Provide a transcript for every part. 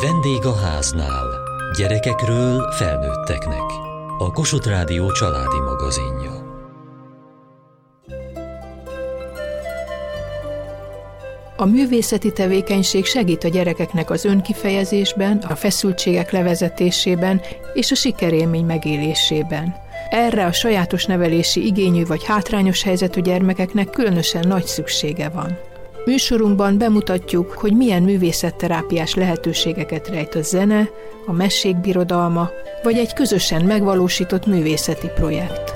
Vendég a háznál. Gyerekekről felnőtteknek. A Kossuth Rádió családi magazinja. A művészeti tevékenység segít a gyerekeknek az önkifejezésben, a feszültségek levezetésében és a sikerélmény megélésében. Erre a sajátos nevelési igényű vagy hátrányos helyzetű gyermekeknek különösen nagy szüksége van. Műsorunkban bemutatjuk, hogy milyen művészetterápiás lehetőségeket rejt a zene, a mesék birodalma, vagy egy közösen megvalósított művészeti projekt.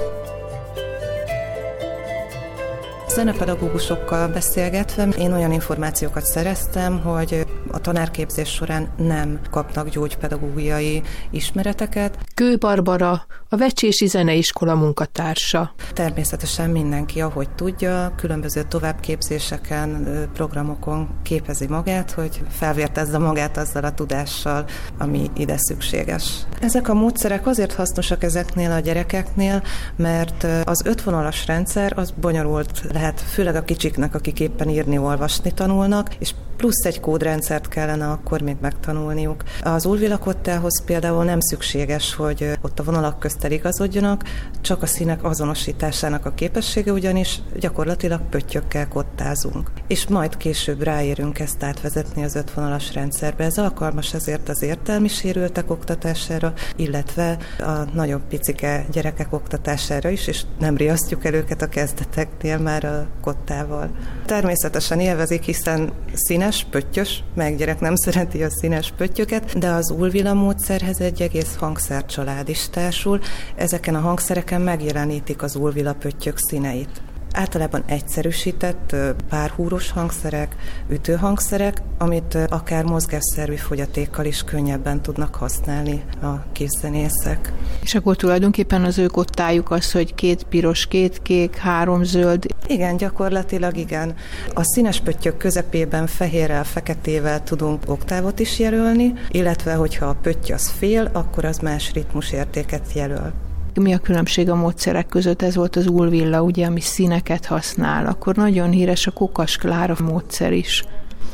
Zenepedagógusokkal beszélgetve én olyan információkat szereztem, hogy a tanárképzés során nem kapnak gyógypedagógiai ismereteket. Kő Barbara, a Vecsési Zeneiskola munkatársa. Természetesen mindenki, ahogy tudja, különböző továbbképzéseken, programokon képezi magát, hogy felvértezze magát azzal a tudással, ami ide szükséges. Ezek a módszerek azért hasznosak ezeknél a gyerekeknél, mert az ötvonalas rendszer az bonyolult lehet, főleg a kicsiknek, akik éppen írni, olvasni tanulnak, és plusz egy kódrendszert kellene akkor még megtanulniuk. Az ulvilakottához például nem szükséges, hogy ott a vonalak közt eligazodjanak, csak a színek azonosításának a képessége ugyanis gyakorlatilag pöttyökkel kottázunk. És majd később ráérünk ezt átvezetni az ötvonalas rendszerbe. Ez alkalmas ezért az értelmi sérültek oktatására, illetve a nagyobb picike gyerekek oktatására is, és nem riasztjuk el őket a kezdeteknél már a kottával. Természetesen élvezik, hiszen színes színes, pöttyös, meg gyerek nem szereti a színes pöttyöket, de az ulvila módszerhez egy egész hangszercsalád is társul. Ezeken a hangszereken megjelenítik az ulvila pöttyök színeit általában egyszerűsített párhúros hangszerek, ütőhangszerek, amit akár mozgásszervi fogyatékkal is könnyebben tudnak használni a készzenészek. És akkor tulajdonképpen az ők ottájuk az, hogy két piros, két kék, három zöld. Igen, gyakorlatilag igen. A színes pöttyök közepében fehérrel, feketével tudunk oktávot is jelölni, illetve hogyha a pötty az fél, akkor az más ritmusértéket jelöl mi a különbség a módszerek között, ez volt az Ulvilla, ugye, ami színeket használ, akkor nagyon híres a Kokas Klára módszer is.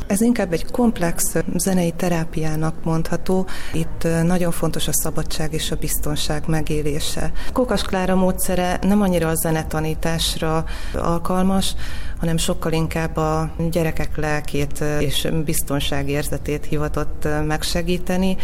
Ez inkább egy komplex zenei terápiának mondható. Itt nagyon fontos a szabadság és a biztonság megélése. Kokas Klára módszere nem annyira a zenetanításra alkalmas, hanem sokkal inkább a gyerekek lelkét és biztonságérzetét hivatott megsegíteni.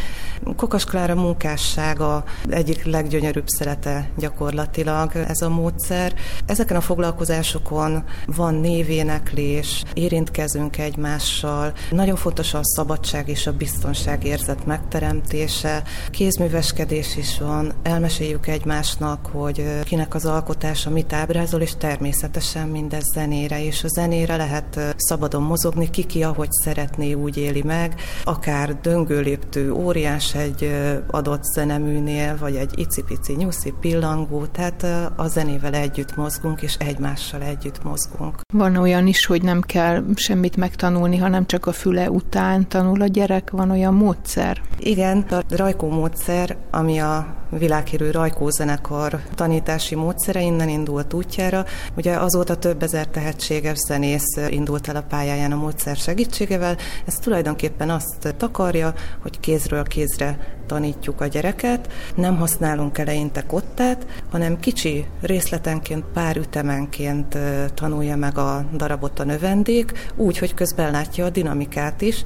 Kokas Klára munkássága egyik leggyönyörűbb szerete gyakorlatilag ez a módszer. Ezeken a foglalkozásokon van névéneklés, érintkezünk egymással, nagyon fontos a szabadság és a biztonságérzet megteremtése, kézműveskedés is van, elmeséljük egymásnak, hogy kinek az alkotása mit ábrázol, és természetesen mindez zenére és a zenére lehet szabadon mozogni, kiki ahogy szeretné, úgy éli meg, akár döngőléptő óriás egy adott zeneműnél, vagy egy icipici nyuszi pillangó, tehát a zenével együtt mozgunk, és egymással együtt mozgunk. Van olyan is, hogy nem kell semmit megtanulni, hanem csak a füle után tanul a gyerek, van olyan módszer? Igen, a rajkó módszer, ami a világhírű Rajkó zenekar tanítási módszere innen indult útjára. Ugye azóta több ezer tehetséges zenész indult el a pályáján a módszer segítségével. Ez tulajdonképpen azt takarja, hogy kézről kézre tanítjuk a gyereket, nem használunk eleinte kottát, hanem kicsi részletenként, pár ütemenként tanulja meg a darabot a növendék, úgy, hogy közben látja a dinamikát is,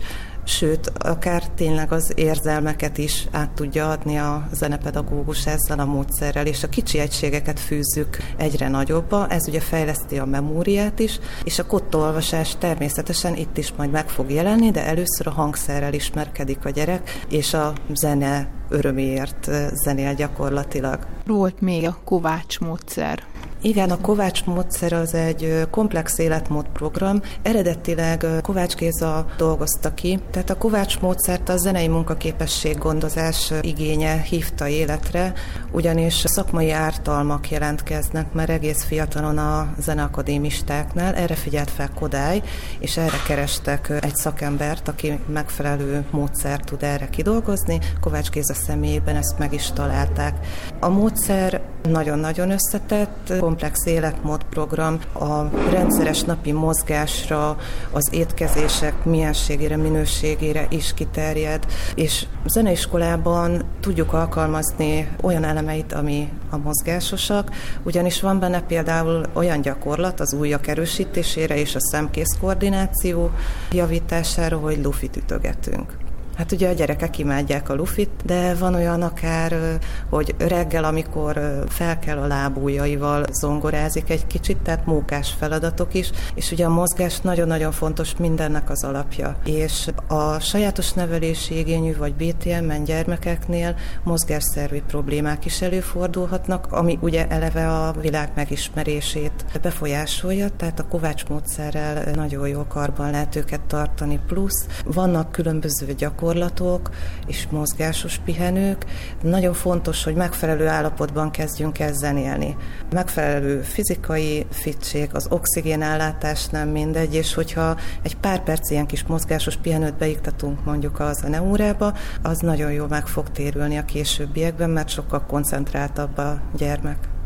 sőt, akár tényleg az érzelmeket is át tudja adni a zenepedagógus ezzel a módszerrel, és a kicsi egységeket fűzzük egyre nagyobba, ez ugye fejleszti a memóriát is, és a kottolvasás természetesen itt is majd meg fog jelenni, de először a hangszerrel ismerkedik a gyerek, és a zene öröméért zenél gyakorlatilag. Volt még a Kovács módszer. Igen, a Kovács módszer az egy komplex életmódprogram. Eredetileg Kovács Géza dolgozta ki, tehát a Kovács módszert a zenei munkaképesség gondozás igénye hívta életre, ugyanis szakmai ártalmak jelentkeznek már egész fiatalon a zeneakadémistáknál. Erre figyelt fel Kodály, és erre kerestek egy szakembert, aki megfelelő módszert tud erre kidolgozni. Kovács Géza személyében ezt meg is találták. A módszer nagyon-nagyon összetett, komplex életmódprogram a rendszeres napi mozgásra, az étkezések mienségére, minőségére is kiterjed, és zeneiskolában tudjuk alkalmazni olyan elemeit, ami a mozgásosak, ugyanis van benne például olyan gyakorlat az ujjak erősítésére és a szemkész koordináció javítására, hogy lufit ütögetünk. Hát ugye a gyerekek imádják a lufit, de van olyan akár, hogy reggel, amikor fel kell a lábújaival zongorázik egy kicsit, tehát mókás feladatok is, és ugye a mozgás nagyon-nagyon fontos mindennek az alapja. És a sajátos nevelési igényű vagy BTM-en gyermekeknél mozgásszervi problémák is előfordulhatnak, ami ugye eleve a világ megismerését befolyásolja, tehát a Kovács módszerrel nagyon jó karban lehet őket tartani, plusz vannak különböző gyakorlatok, gyakorlatok és mozgásos pihenők. Nagyon fontos, hogy megfelelő állapotban kezdjünk el zenélni. Megfelelő fizikai fitség, az oxigénállátás nem mindegy, és hogyha egy pár perc ilyen kis mozgásos pihenőt beiktatunk mondjuk a zeneórába, az nagyon jól meg fog térülni a későbbiekben, mert sokkal koncentráltabb a gyermek.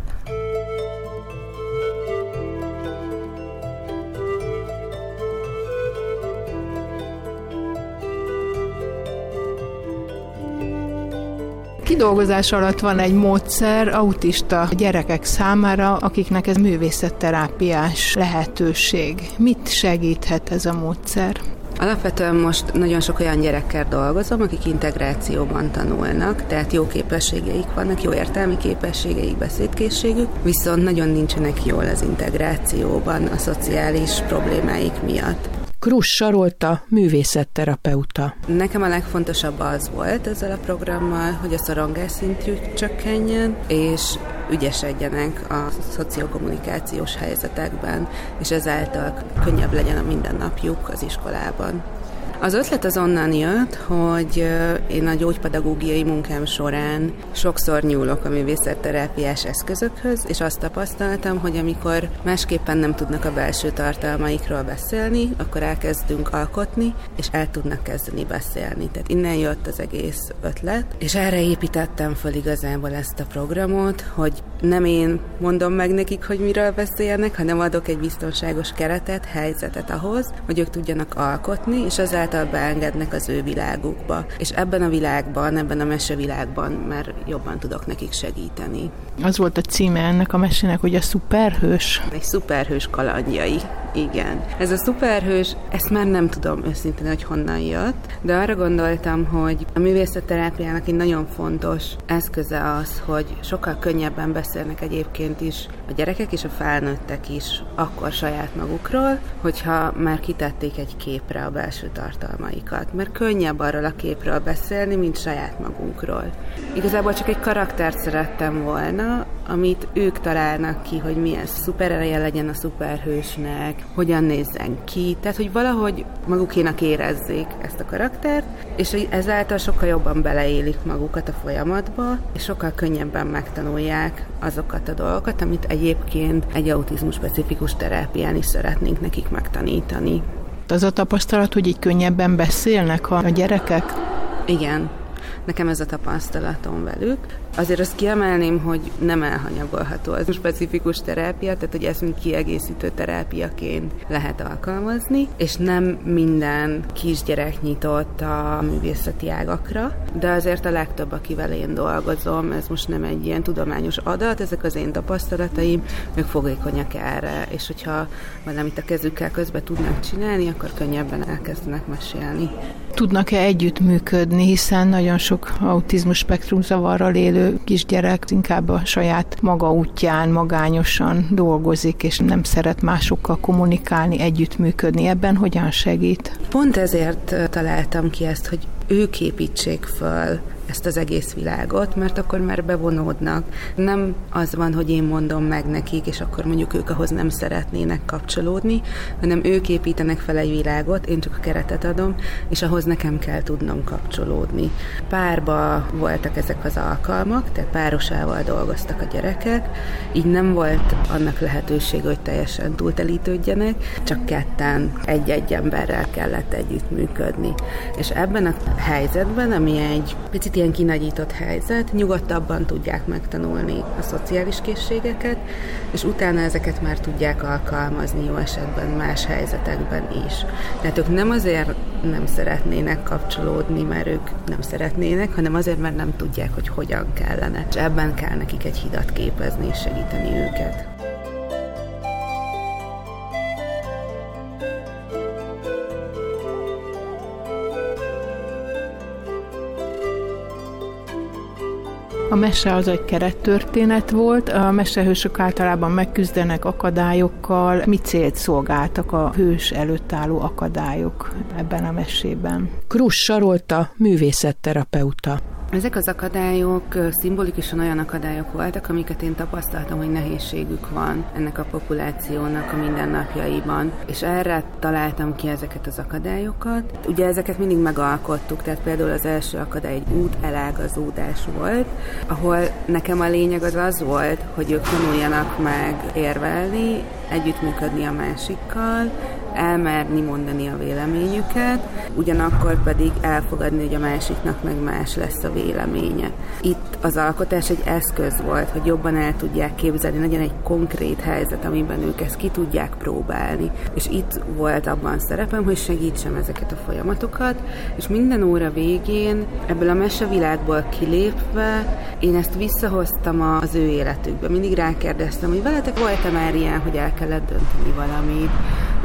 Kidolgozás alatt van egy módszer autista gyerekek számára, akiknek ez művészetterápiás lehetőség. Mit segíthet ez a módszer? Alapvetően most nagyon sok olyan gyerekkel dolgozom, akik integrációban tanulnak, tehát jó képességeik vannak, jó értelmi képességeik, beszédkészségük, viszont nagyon nincsenek jól az integrációban a szociális problémáik miatt. Krus Sarolta, művészetterapeuta. Nekem a legfontosabb az volt ezzel a programmal, hogy a szorongás szintjük csökkenjen, és ügyesedjenek a szociokommunikációs helyzetekben, és ezáltal könnyebb legyen a mindennapjuk az iskolában. Az ötlet az onnan jött, hogy én a gyógypedagógiai munkám során sokszor nyúlok a művészetterápiás eszközökhöz, és azt tapasztaltam, hogy amikor másképpen nem tudnak a belső tartalmaikról beszélni, akkor elkezdünk alkotni, és el tudnak kezdeni beszélni. Tehát innen jött az egész ötlet, és erre építettem föl igazából ezt a programot, hogy nem én mondom meg nekik, hogy miről beszélnek, hanem adok egy biztonságos keretet, helyzetet ahhoz, hogy ők tudjanak alkotni, és ezáltal beengednek az ő világukba. És ebben a világban, ebben a mesevilágban már jobban tudok nekik segíteni. Az volt a címe ennek a mesének, hogy a szuperhős. Egy szuperhős kalandjai. Igen. Ez a szuperhős, ezt már nem tudom őszintén, hogy honnan jött, de arra gondoltam, hogy a művészetterápiának egy nagyon fontos eszköze az, hogy sokkal könnyebben beszélnek egyébként is a gyerekek és a felnőttek is akkor saját magukról, hogyha már kitették egy képre a belső tartalmaikat. Mert könnyebb arról a képről beszélni, mint saját magunkról. Igazából csak egy karaktert szerettem volna, amit ők találnak ki, hogy milyen szuperereje legyen a szuperhősnek, hogyan nézzen ki, tehát hogy valahogy magukénak érezzék ezt a karaktert, és ezáltal sokkal jobban beleélik magukat a folyamatba, és sokkal könnyebben megtanulják azokat a dolgokat, amit egyébként egy autizmus specifikus terápián is szeretnénk nekik megtanítani. Az a tapasztalat, hogy így könnyebben beszélnek a gyerekek? Igen, Nekem ez a tapasztalatom velük. Azért azt kiemelném, hogy nem elhanyagolható az specifikus terápia, tehát hogy ezt mint kiegészítő terápiaként lehet alkalmazni, és nem minden kisgyerek nyitott a művészeti ágakra, de azért a legtöbb, akivel én dolgozom, ez most nem egy ilyen tudományos adat, ezek az én tapasztalataim, ők fogékonyak erre, és hogyha valamit a kezükkel közben tudnak csinálni, akkor könnyebben elkezdenek mesélni. Tudnak-e együttműködni, hiszen nagyon sok autizmus spektrum zavarral élő kisgyerek inkább a saját maga útján magányosan dolgozik, és nem szeret másokkal kommunikálni, együttműködni. Ebben hogyan segít? Pont ezért találtam ki ezt, hogy ők építsék föl ezt az egész világot, mert akkor már bevonódnak. Nem az van, hogy én mondom meg nekik, és akkor mondjuk ők ahhoz nem szeretnének kapcsolódni, hanem ők építenek fel egy világot, én csak a keretet adom, és ahhoz nekem kell tudnom kapcsolódni. Párba voltak ezek az alkalmak, tehát párosával dolgoztak a gyerekek, így nem volt annak lehetőség, hogy teljesen túltelítődjenek, csak ketten egy-egy emberrel kellett együttműködni. És ebben a helyzetben, ami egy picit ilyen kinagyított helyzet, nyugodtabban tudják megtanulni a szociális készségeket, és utána ezeket már tudják alkalmazni jó esetben más helyzetekben is. Tehát ők nem azért nem szeretnének kapcsolódni, mert ők nem szeretnének, hanem azért, mert nem tudják, hogy hogyan kellene. És ebben kell nekik egy hidat képezni és segíteni őket. A mese az egy kerettörténet volt, a mesehősök általában megküzdenek akadályokkal. Mi célt szolgáltak a hős előtt álló akadályok ebben a mesében? Krus Sarolta, művészetterapeuta. Ezek az akadályok szimbolikusan olyan akadályok voltak, amiket én tapasztaltam, hogy nehézségük van ennek a populációnak a mindennapjaiban, és erre találtam ki ezeket az akadályokat. Ugye ezeket mindig megalkottuk, tehát például az első akadály egy út elágazódás volt, ahol nekem a lényeg az az volt, hogy ők tanuljanak meg érvelni, együttműködni a másikkal, elmerni mondani a véleményüket, ugyanakkor pedig elfogadni, hogy a másiknak meg más lesz a véleménye. Itt az alkotás egy eszköz volt, hogy jobban el tudják képzelni, legyen egy konkrét helyzet, amiben ők ezt ki tudják próbálni. És itt volt abban szerepem, hogy segítsem ezeket a folyamatokat, és minden óra végén ebből a mesevilágból kilépve én ezt visszahoztam az ő életükbe. Mindig rákérdeztem, hogy veletek volt-e már ilyen, hogy el kellett dönteni valamit,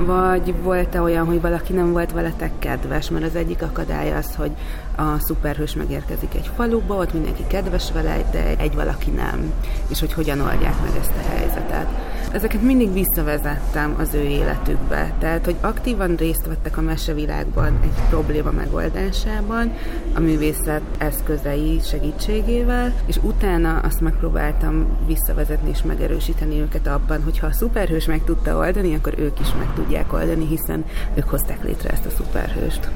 vagy volt-e olyan, hogy valaki nem volt veletek kedves, mert az egyik akadály az, hogy a szuperhős megérkezik egy faluba, ott mindenki kedves vele, de egy valaki nem, és hogy hogyan oldják meg ezt a helyzetet. Ezeket mindig visszavezettem az ő életükbe, tehát hogy aktívan részt vettek a mesevilágban egy probléma megoldásában, a művészet eszközei segítségével, és utána azt megpróbáltam visszavezetni és megerősíteni őket abban, hogy ha a szuperhős meg tudta oldani, akkor ők is meg tudják oldani, hiszen ők hozták létre ezt a szuperhőst.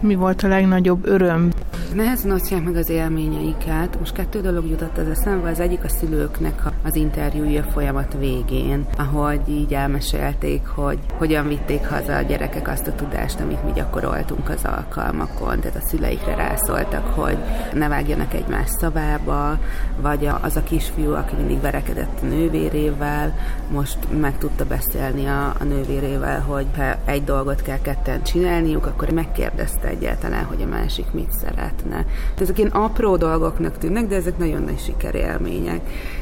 Mi volt a legnagyobb öröm? Nehezen osztják meg az élményeiket. Most kettő dolog jutott az eszembe. Az egyik a szülőknek az interjúja folyamat végén, ahogy így elmesélték, hogy hogyan vitték haza a gyerekek azt a tudást, amit mi gyakoroltunk az alkalmakon. Tehát a szüleikre rászóltak, hogy ne vágjanak egymás szavába, vagy az a kisfiú, aki mindig verekedett a nővérével, most meg tudta beszélni a, a nővérével, hogy ha egy dolgot kell ketten csinálniuk, akkor megkérdezte egyáltalán, hogy a másik mit szeretne. Ezek ilyen apró dolgoknak tűnnek, de ezek nagyon nagy sikerélmények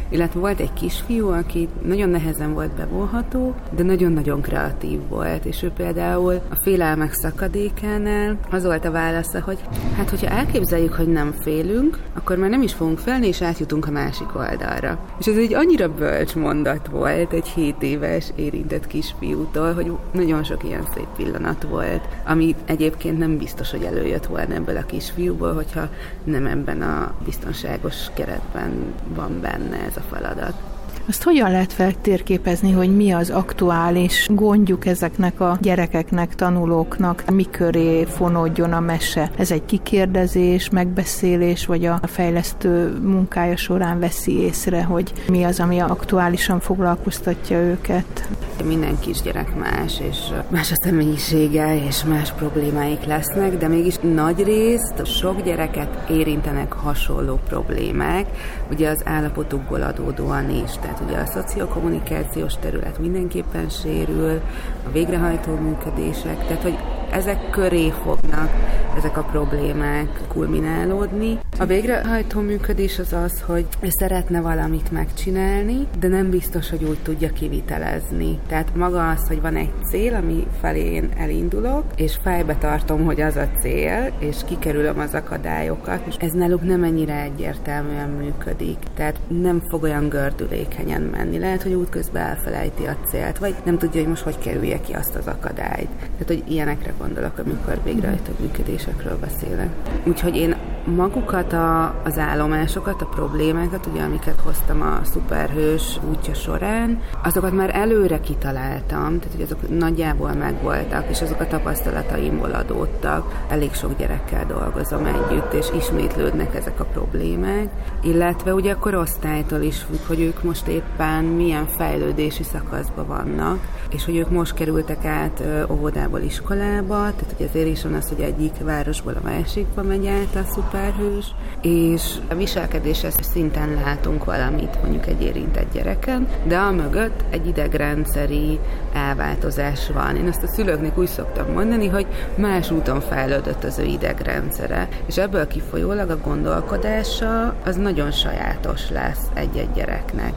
illetve volt egy kisfiú, aki nagyon nehezen volt bevonható, de nagyon-nagyon kreatív volt, és ő például a félelmek szakadékánál az volt a válasza, hogy hát hogyha elképzeljük, hogy nem félünk, akkor már nem is fogunk félni, és átjutunk a másik oldalra. És ez egy annyira bölcs mondat volt egy 7 éves érintett kisfiútól, hogy nagyon sok ilyen szép pillanat volt, ami egyébként nem biztos, hogy előjött volna ebből a kisfiúból, hogyha nem ebben a biztonságos keretben van benne ez a feladat. Azt hogyan lehet feltérképezni, hogy mi az aktuális gondjuk ezeknek a gyerekeknek, tanulóknak, mi köré fonódjon a mese? Ez egy kikérdezés, megbeszélés, vagy a fejlesztő munkája során veszi észre, hogy mi az, ami aktuálisan foglalkoztatja őket? Minden kisgyerek más, és más a személyisége, és más problémáik lesznek, de mégis nagy részt sok gyereket érintenek hasonló problémák, ugye az állapotukból adódóan is. Tehát ugye a szociokommunikációs terület mindenképpen sérül, a végrehajtó működések, tehát hogy ezek köré fognak ezek a problémák kulminálódni. A végrehajtó működés az az, hogy szeretne valamit megcsinálni, de nem biztos, hogy úgy tudja kivitelezni. Tehát maga az, hogy van egy cél, ami felé én elindulok, és fejbe tartom, hogy az a cél, és kikerülöm az akadályokat, és ez náluk nem ennyire egyértelműen működik. Tehát nem fog olyan gördülékenyen menni. Lehet, hogy útközben elfelejti a célt, vagy nem tudja, hogy most hogy kerülje ki azt az akadályt. Tehát, hogy ilyenekre gondolok, amikor végrehajtó működésekről beszélek. Úgyhogy én magukat a, az állomásokat, a problémákat, ugye amiket hoztam a szuperhős útja során, azokat már előre kitaláltam, tehát hogy azok nagyjából megvoltak, és azok a tapasztalataimból adódtak. Elég sok gyerekkel dolgozom együtt, és ismétlődnek ezek a problémák, illetve ugye a korosztálytól is függ, hogy ők most éppen milyen fejlődési szakaszban vannak, és hogy ők most kerültek át óvodából iskolába, tehát hogy azért is van az, hogy egyik városból a másikba megy át a szuperhős, és a viselkedéses szinten látunk valamit mondjuk egy érintett gyereken, de a mögött egy idegrendszeri elváltozás van. Én ezt a szülőknek úgy szoktam mondani, hogy más úton fejlődött az ő idegrendszere, és ebből kifolyólag a gondolkodása az nagyon sajátos lesz egy-egy gyereknek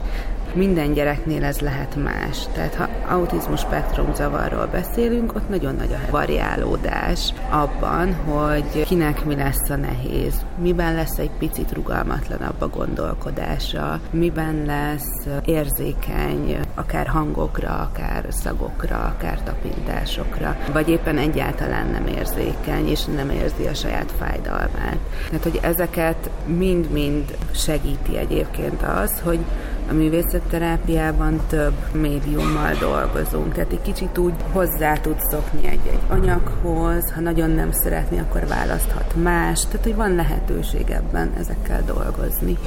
minden gyereknél ez lehet más. Tehát ha autizmus spektrum zavarról beszélünk, ott nagyon nagy a variálódás abban, hogy kinek mi lesz a nehéz, miben lesz egy picit rugalmatlanabb a gondolkodása, miben lesz érzékeny akár hangokra, akár szagokra, akár tapintásokra, vagy éppen egyáltalán nem érzékeny, és nem érzi a saját fájdalmát. Tehát, hogy ezeket mind-mind segíti egyébként az, hogy a művészetterápiában több médiummal dolgozunk, tehát egy kicsit úgy hozzá tud szokni egy-egy anyaghoz, ha nagyon nem szeretné, akkor választhat más, tehát hogy van lehetőség ebben ezekkel dolgozni.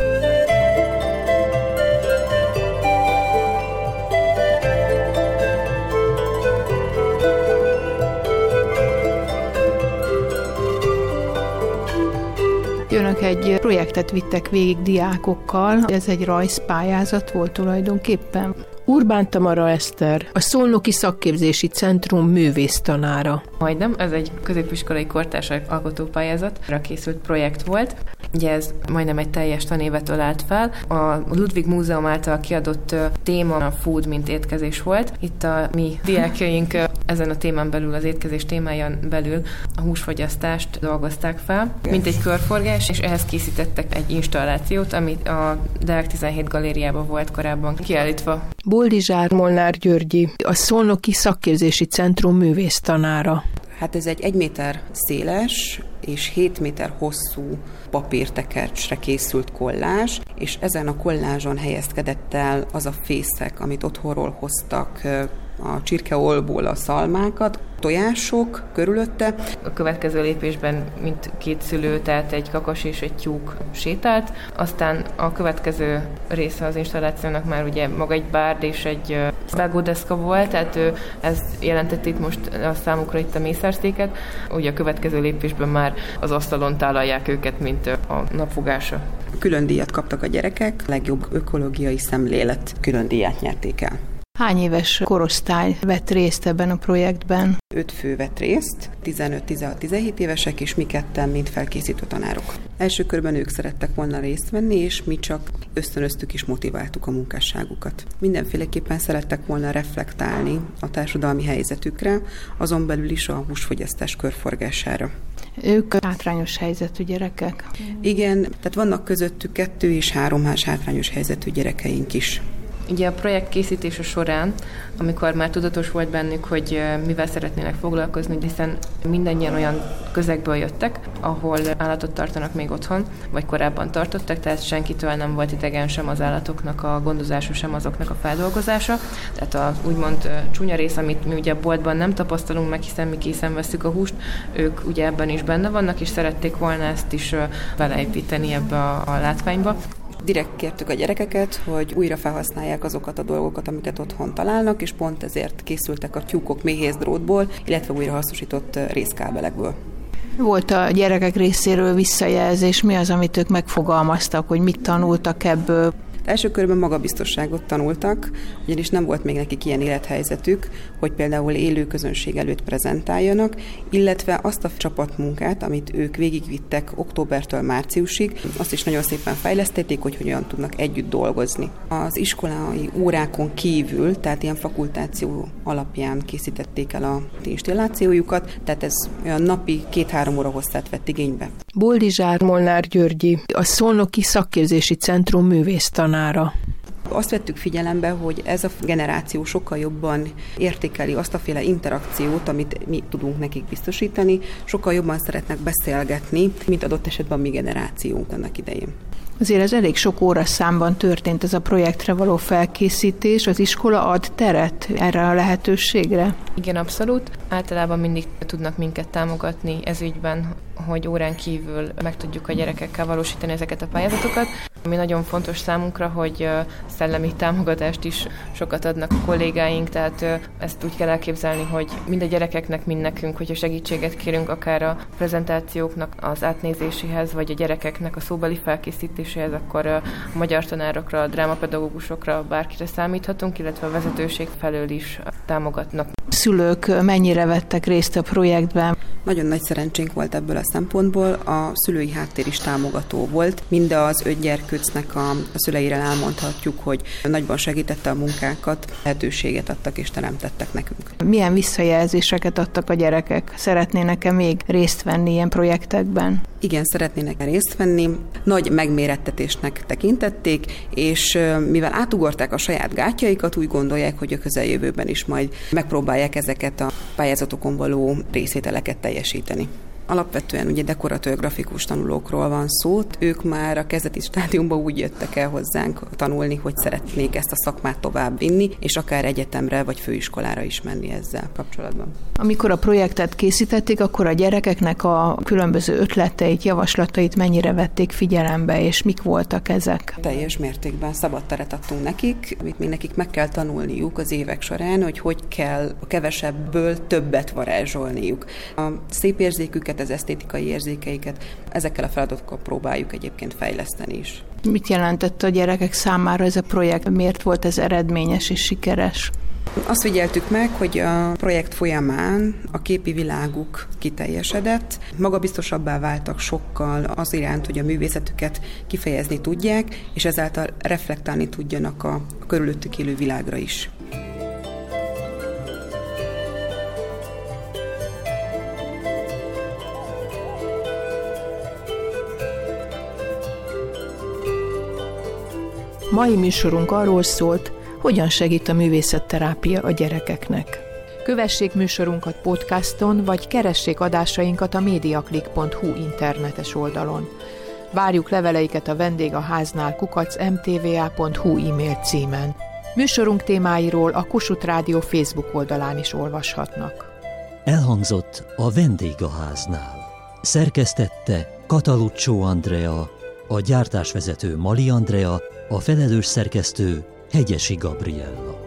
Önök egy projektet vittek végig diákokkal, ez egy rajzpályázat volt tulajdonképpen. Urbán Tamara Eszter, a Szolnoki Szakképzési Centrum művésztanára. Majdnem, ez egy középiskolai kortársak alkotópályázatra készült projekt volt. Ugye ez majdnem egy teljes tanévet ölált fel. A Ludwig Múzeum által kiadott téma a food, mint étkezés volt. Itt a mi diákjaink ezen a témán belül, az étkezés témáján belül a húsfogyasztást dolgozták fel, mint egy körforgás, és ehhez készítettek egy installációt, amit a Deák 17 galériában volt korábban kiállítva. Boldizsár Molnár Györgyi, a Szolnoki Szakképzési Centrum művésztanára. Hát ez egy egy méter széles és 7 méter hosszú papírtekercsre készült kollázs, és ezen a kollázson helyezkedett el az a fészek, amit otthonról hoztak a csirkeolból a szalmákat, tojások körülötte. A következő lépésben mint két szülő, tehát egy kakas és egy tyúk sétált, aztán a következő része az installációnak már ugye maga egy bárd és egy vágódeszka volt, tehát ő, ez jelentett itt most a számukra itt a mészárszéket, ugye a következő lépésben már az asztalon tálalják őket, mint a napfogása. Külön díjat kaptak a gyerekek, legjobb ökológiai szemlélet külön díjat nyerték el. Hány éves korosztály vett részt ebben a projektben? Öt fő vett részt, 15-16-17 évesek, és mi ketten, mint felkészítő tanárok. Első körben ők szerettek volna részt venni, és mi csak ösztönöztük és motiváltuk a munkásságukat. Mindenféleképpen szerettek volna reflektálni a társadalmi helyzetükre, azon belül is a húsfogyasztás körforgására. Ők hátrányos helyzetű gyerekek? Igen, tehát vannak közöttük kettő és három más hátrányos helyzetű gyerekeink is. Ugye a projekt készítése során, amikor már tudatos volt bennük, hogy mivel szeretnének foglalkozni, hiszen mindannyian olyan közegből jöttek, ahol állatot tartanak még otthon, vagy korábban tartottak, tehát senkitől nem volt idegen sem az állatoknak a gondozása, sem azoknak a feldolgozása. Tehát a úgymond csúnya rész, amit mi ugye a boltban nem tapasztalunk meg, hiszen mi készen veszük a húst, ők ugye ebben is benne vannak, és szerették volna ezt is beleépíteni ebbe a, a látványba direkt kértük a gyerekeket, hogy újra felhasználják azokat a dolgokat, amiket otthon találnak, és pont ezért készültek a tyúkok méhész drótból, illetve újra hasznosított részkábelekből. Volt a gyerekek részéről visszajelzés, mi az, amit ők megfogalmaztak, hogy mit tanultak ebből? Első körben magabiztosságot tanultak, ugyanis nem volt még nekik ilyen élethelyzetük, hogy például élő közönség előtt prezentáljanak, illetve azt a csapatmunkát, amit ők végigvittek októbertől márciusig, azt is nagyon szépen fejlesztették, hogy hogyan tudnak együtt dolgozni. Az iskolai órákon kívül, tehát ilyen fakultáció alapján készítették el a installációjukat, tehát ez olyan napi két-három óra hosszát vett igénybe. Boldizsár Molnár Györgyi, a Szolnoki Szakképzési Centrum művésztanára. Azt vettük figyelembe, hogy ez a generáció sokkal jobban értékeli azt a féle interakciót, amit mi tudunk nekik biztosítani, sokkal jobban szeretnek beszélgetni, mint adott esetben a mi generációnk annak idején. Azért ez elég sok óra számban történt ez a projektre való felkészítés. Az iskola ad teret erre a lehetőségre? Igen, abszolút. Általában mindig tudnak minket támogatni ez ügyben, hogy órán kívül meg tudjuk a gyerekekkel valósítani ezeket a pályázatokat. Ami nagyon fontos számunkra, hogy szellemi támogatást is sokat adnak a kollégáink, tehát ezt úgy kell elképzelni, hogy mind a gyerekeknek, mind nekünk, hogyha segítséget kérünk akár a prezentációknak az átnézéséhez, vagy a gyerekeknek a szóbeli felkészítéséhez, akkor a magyar tanárokra, a drámapedagógusokra, bárkire számíthatunk, illetve a vezetőség felől is támogatnak szülők mennyire vettek részt a projektben? Nagyon nagy szerencsénk volt ebből a szempontból, a szülői háttér is támogató volt. Mind az öt gyerkőcnek a, a szüleire elmondhatjuk, hogy nagyban segítette a munkákat, lehetőséget adtak és teremtettek nekünk. Milyen visszajelzéseket adtak a gyerekek? Szeretnének-e még részt venni ilyen projektekben? Igen, szeretnének részt venni. Nagy megmérettetésnek tekintették, és mivel átugorták a saját gátjaikat, úgy gondolják, hogy a közeljövőben is majd megpróbálják ezeket a pályázatokon való részételeket teljesíteni. Alapvetően ugye dekoratőr grafikus tanulókról van szó. Ők már a kezdeti stádiumban úgy jöttek el hozzánk tanulni, hogy szeretnék ezt a szakmát tovább vinni, és akár egyetemre vagy főiskolára is menni ezzel kapcsolatban. Amikor a projektet készítették, akkor a gyerekeknek a különböző ötleteit, javaslatait mennyire vették figyelembe, és mik voltak ezek? Teljes mértékben szabad teret adtunk nekik, amit még nekik meg kell tanulniuk az évek során, hogy hogy kell a kevesebből többet varázsolniuk. A szép érzéküket ezeket az esztétikai érzékeiket, ezekkel a feladatokkal próbáljuk egyébként fejleszteni is. Mit jelentett a gyerekek számára ez a projekt? Miért volt ez eredményes és sikeres? Azt figyeltük meg, hogy a projekt folyamán a képi világuk kiteljesedett, magabiztosabbá váltak sokkal az iránt, hogy a művészetüket kifejezni tudják, és ezáltal reflektálni tudjanak a körülöttük élő világra is. Mai műsorunk arról szólt, hogyan segít a művészetterápia a gyerekeknek. Kövessék műsorunkat podcaston, vagy keressék adásainkat a mediaclick.hu internetes oldalon. Várjuk leveleiket a vendégháznál kukac mtva.hu e-mail címen. Műsorunk témáiról a Kossuth Rádió Facebook oldalán is olvashatnak. Elhangzott a vendégháznál. Szerkesztette Kataluccio Andrea, a gyártásvezető Mali Andrea, a felelős szerkesztő Hegyesi Gabriella.